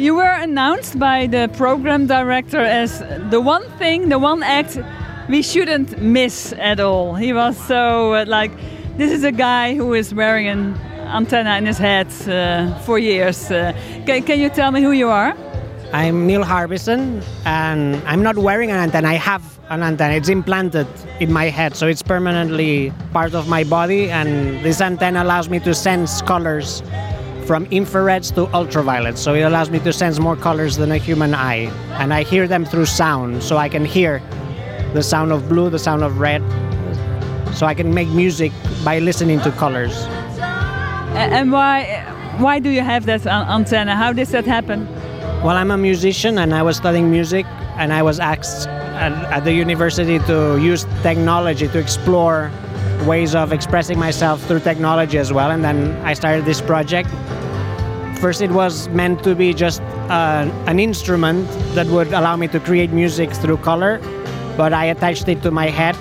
You were announced by the program director as the one thing, the one act we shouldn't miss at all. He was so uh, like, this is a guy who is wearing an antenna in his head uh, for years. Uh, can, can you tell me who you are? I'm Neil Harbisson, and I'm not wearing an antenna. I have an antenna. It's implanted in my head, so it's permanently part of my body. And this antenna allows me to sense colors from infrareds to ultraviolet, So it allows me to sense more colors than a human eye. And I hear them through sound, so I can hear the sound of blue, the sound of red. So I can make music by listening to colors. And why, why do you have that antenna? How does that happen? Well, I'm a musician and I was studying music, and I was asked at, at, the university to use technology to explore ways of expressing myself through technology as well. And then I started this project. First, it was meant to be just uh, an instrument that would allow me to create music through color, but I attached it to my head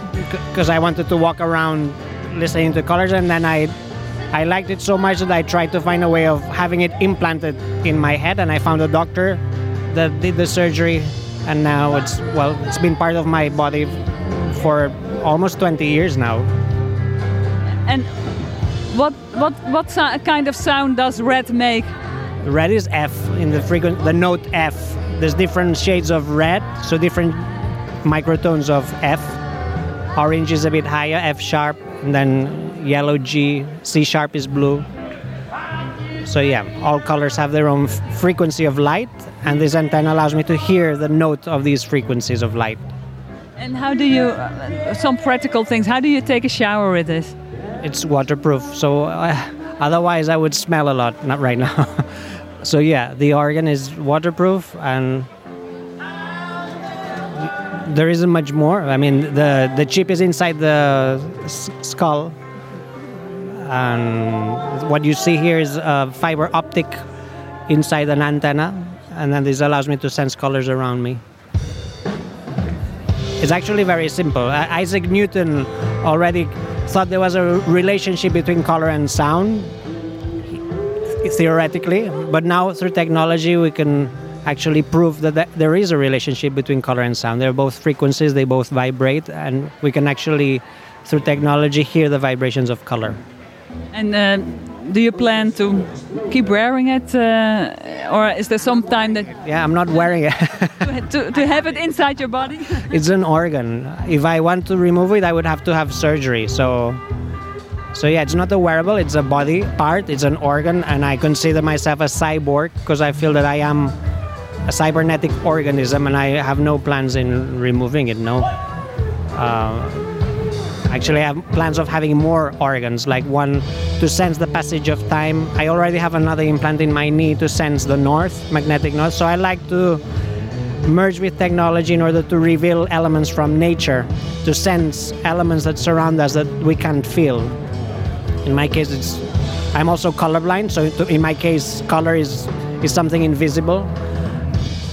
because I wanted to walk around listening to colors, and then I I liked it so much that I tried to find a way of having it implanted in my head, and I found a doctor that did the surgery, and now it's well, it's been part of my body for almost 20 years now. And what what what kind of sound does red make? Red is F in the frequent the note F. There's different shades of red, so different microtones of F. Orange is a bit higher, F sharp, and then yellow G, C sharp is blue. So yeah, all colors have their own frequency of light, and this antenna allows me to hear the note of these frequencies of light. And how do you, uh, some practical things, how do you take a shower with this? It's waterproof, so uh, otherwise I would smell a lot, not right now. so yeah, the organ is waterproof and there isn't much more. I mean, the the chip is inside the skull, and what you see here is a fiber optic inside an antenna, and then this allows me to sense colors around me. It's actually very simple. Isaac Newton already thought there was a relationship between color and sound, theoretically, but now through technology we can actually prove that there is a relationship between color and sound. They're both frequencies, they both vibrate, and we can actually, through technology, hear the vibrations of color. And uh, do you plan to keep wearing it, uh, or is there some time that? Yeah, I'm not wearing it. to, to have it inside your body? it's an organ. If I want to remove it, I would have to have surgery. So, so yeah, it's not a wearable. It's a body part. It's an organ, and I consider myself a cyborg because I feel that I am a cybernetic organism, and I have no plans in removing it. No. Uh, actually, I have plans of having more organs, like one to sense the passage of time. I already have another implant in my knee to sense the north, magnetic north. So I like to merge with technology in order to reveal elements from nature, to sense elements that surround us that we can't feel. In my case, it's I'm also colorblind, so in my case, color is is something invisible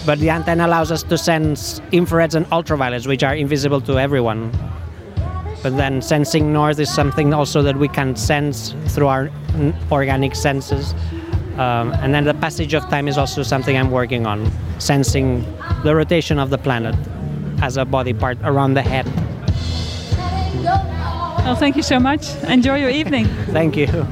but the antenna allows us to sense infrareds and ultraviolets, which are invisible to everyone. But then sensing north is something also that we can sense through our organic senses. Um, and then the passage of time is also something I'm working on, sensing the rotation of the planet as a body part around the head. Well, thank you so much. Enjoy your evening. thank you.